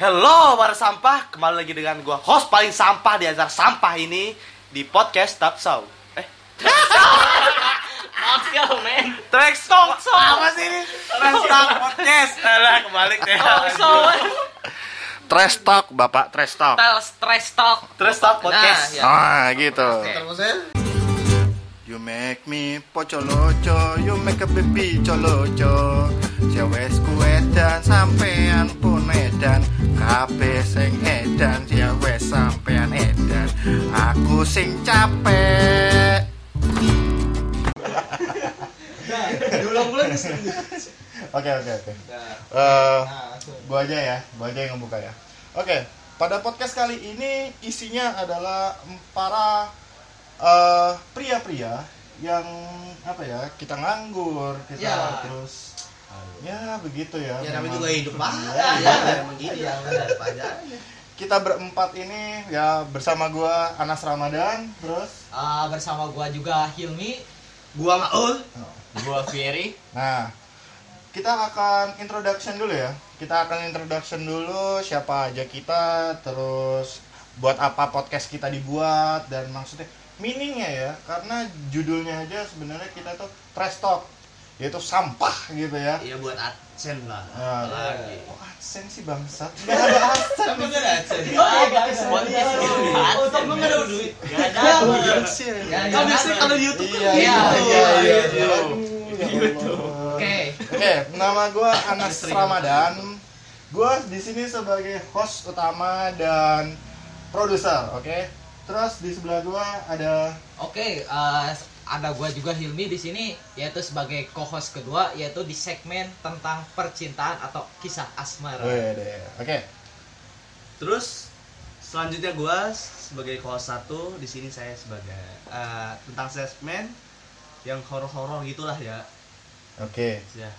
Hello para sampah, kembali lagi dengan gua host paling sampah di antara sampah ini di podcast Tapsau. Eh, Maksudnya men. Trax Talk Show. Apa sih ini? Trax Talk Podcast. Alah, kebalik deh. So, Trash talk, Bapak, trash talk. stress talk. Trax Talk Podcast. Nah, ya. Ah, gitu. Oke. You make me pocoloco, you make a baby coloco. Cewes edan sampean pun edan, kabeh sing edan, cewes sampean edan. Aku sing capek. Oke oke oke. Eh, gua aja ya, gua aja yang ngebuka ya. Oke, pada podcast kali ini isinya adalah para eh, pria-pria yang apa ya kita nganggur kita Ya. terus ya begitu ya. Ya namanya juga hidup pak. Iya, Ya, emang ya. Aja. Kita berempat ini ya bersama gua Anas Ramadan terus. Ah, bersama gua juga Hilmi. Gua Maul. Gua Fieri. Nah, kita akan introduction dulu ya. Kita akan introduction dulu siapa aja kita, terus buat apa podcast kita dibuat dan maksudnya meaningnya ya, karena judulnya aja sebenarnya kita tuh trash talk, yaitu sampah gitu ya. Iya buat adsen lah. Nah, Lagi. kok adsense sih bangsat? Gak ada adsense. Kamu gak ada adsense? Oh, Oh, iya, iya, Podcast iya. Oh, adsense, Untuk lu gak ada duit. Gak ada. Iya sih. Ya, Kan ya. biasanya kalau di YouTube Iya, kan iya, gitu. iya, iya, iya. Ya. Oke. Oke, nama gue Anas Ramadan. Gue di sini sebagai host utama dan produser, oke? Terus di sebelah gue ada Oke, eh, ada gua juga Hilmi di sini yaitu sebagai co-host kedua yaitu di segmen tentang percintaan atau kisah asmara. Oke. Terus selanjutnya gua sebagai host satu di sini saya sebagai eh, tentang segmen yang horor-horor gitulah ya. Oke. Ya.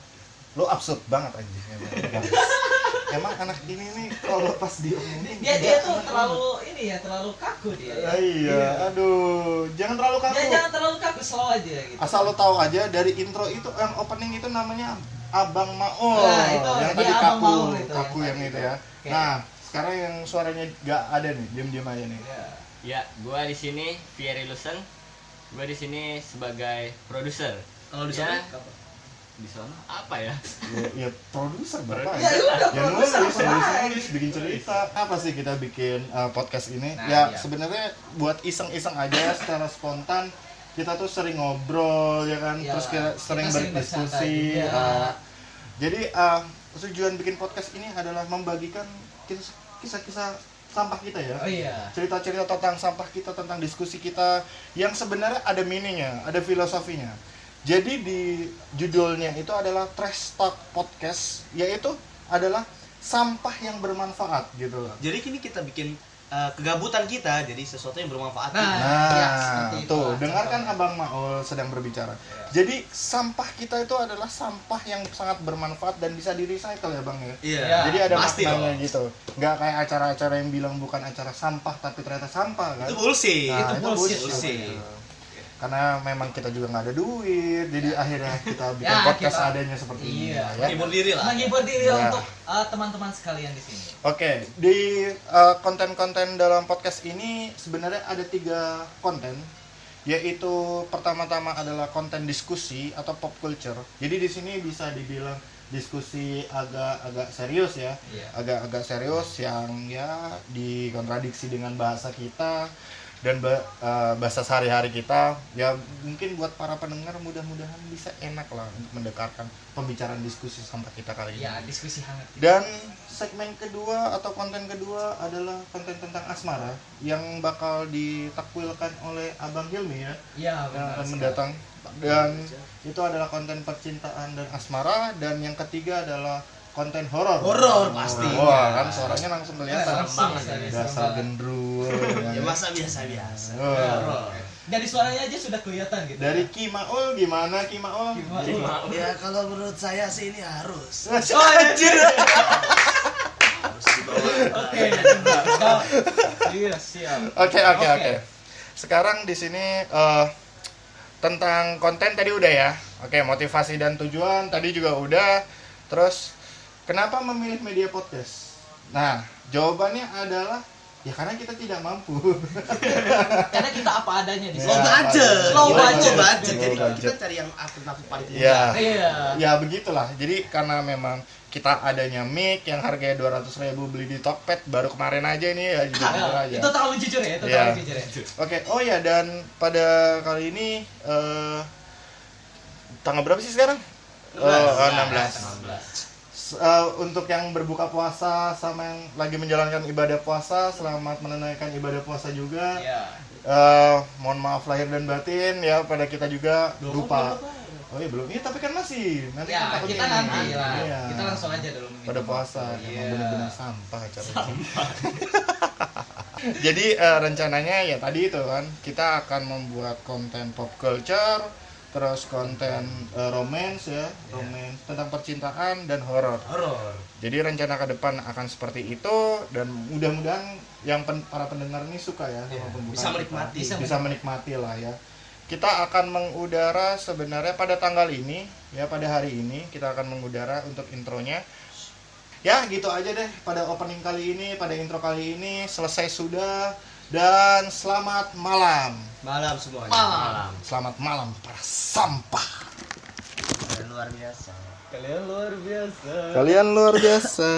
Lu absurd banget anjing emang. anak ini nih kalau pas diomongin Dia dia tuh terlalu ini ya, terlalu kaku dia. Ya. Ah, iya, aduh, jangan terlalu kaku. Dia jangan terlalu kaku, slow aja gitu. Asal lo tahu aja dari intro itu yang opening itu namanya Abang Maul. Nah, itu, yang tadi Abang kaku, Maul itu, kaku yang yang, itu ya. Oke. Nah, sekarang yang suaranya gak ada nih, diam-diam aja nih. Ya. Ya, gua di sini Fieri Lusen. Gua di sini sebagai produser. Kalau di Ya. sana? Di sana apa ya? Ya, ya produser bapak. Ya, udah, ya nulis, produser, nulis, apa nulis, bikin cerita. Apa sih kita bikin uh, podcast ini? Nah, ya iya. sebenarnya buat iseng-iseng aja secara spontan. Kita tuh sering ngobrol ya kan, Ya, terus kita sering kita sering berdiskusi. juga. uh, jadi uh, tujuan bikin podcast ini adalah membagikan kisah- kisah-kisah sampah kita ya Oh iya. cerita-cerita tentang sampah kita, tentang diskusi kita yang sebenarnya ada meaningnya, ada filosofinya. Jadi di judulnya itu adalah Trash Talk Podcast, yaitu adalah sampah yang bermanfaat gitu loh. Jadi kini kita bikin eh, kegabutan kita jadi sesuatu yang bermanfaat. Nah, Nah, ya, itu tuh dengarkan contohnya. Abang Maul sedang berbicara. Jadi sampah kita itu adalah sampah yang sangat bermanfaat dan bisa di recycle ya bang ya. Iya. Ya, Jadi ada pasti maknanya dong. gitu. Nggak kayak acara-acara yang bilang bukan acara sampah tapi ternyata sampah kan. Itu bullshit. Nah, itu bullshit. bullshit. Karena memang kita juga nggak ada duit, jadi akhirnya kita bikin Ya, podcast kita- adanya seperti ini. Iya. Ya. Menghibur diri lah. Menghibur diri Ya. untuk eh, teman-teman sekalian di sini. Oke, di uh, konten-konten dalam podcast ini sebenarnya ada tiga konten, yaitu pertama-tama adalah konten diskusi atau pop culture. Jadi di sini bisa dibilang diskusi agak-agak serius ya, Iya. agak-agak serius yang ya dikontradiksi dengan bahasa kita dan uh, bahasa sehari-hari kita. Ya mungkin buat para pendengar mudah-mudahan bisa enak lah untuk mendekatkan pembicaraan diskusi sampai kita kali ini. Ya, diskusi hangat. Dan segmen kedua atau konten kedua adalah konten tentang asmara yang bakal ditakwilkan oleh Abang Hilmi ya Iya, yang akan mendatang dan itu adalah konten percintaan dan asmara dan yang ketiga adalah konten horor. Horor pasti. Wah, kan suaranya langsung kelihatan. Serem banget, Serem serem Dasar gendruwo. Ya masa biasa-biasa. Oh. Horor. Dari suaranya aja sudah kelihatan gitu. Dari Ki Maul gimana Ki Maul? Gimana? Ya kalau menurut saya sih ini harus. Oh, anjir. Oke, Iya, siap. Oke oke Oke. oke. Sekarang di sini eh, tentang konten tadi udah ya. Oke motivasi dan tujuan tadi juga udah. Terus kenapa memilih media podcast? Nah, jawabannya adalah ya karena kita tidak mampu. Karena kita apa adanya di Ya, Low sini. budget. Low Low budget. budget. Jadi Low budget. kita cari yang alternatif paling murah. ya. Iya. Ya begitulah. Jadi karena memang kita adanya mic yang harganya 200.000 ribu beli di Tokped baru kemarin aja ini ya jujur Nah, aja. itu terlalu jujur ya, itu Iya. terlalu jujur ya. Oke, oh ya dan pada kali ini eh tanggal berapa sih sekarang? Oh, oh, 16. 16. S- eh, untuk yang berbuka puasa sama yang lagi menjalankan ibadah puasa, selamat menunaikan ibadah puasa juga. Iya. Eh, mohon maaf lahir dan batin ya pada kita juga Belum, lupa. Oh iya belum. Iya tapi kan masih. Nanti Ya, kan kita nanti lah. Iya. Kita langsung aja dulu pada puasa. Iya. Emang bener-bener sampah acaranya. Jadi eh, rencananya ya tadi itu kan kita akan membuat konten pop culture, terus konten eh, romance ya, romance tentang percintaan dan horor. Horor. Jadi rencana ke depan akan seperti itu dan mudah-mudahan yang pen- para pendengar ini suka ya sama Iya, pembukaan bisa kita. menikmati. bisa, bisa menikmati lah ya. Kita akan mengudara sebenarnya pada tanggal ini ya pada hari ini kita akan mengudara untuk intronya. Ya gitu aja deh pada opening kali ini, pada intro kali ini selesai sudah dan selamat malam. Malam semuanya. Malam. Selamat malam para sampah. Luar biasa. Kalian luar biasa. Kalian luar biasa.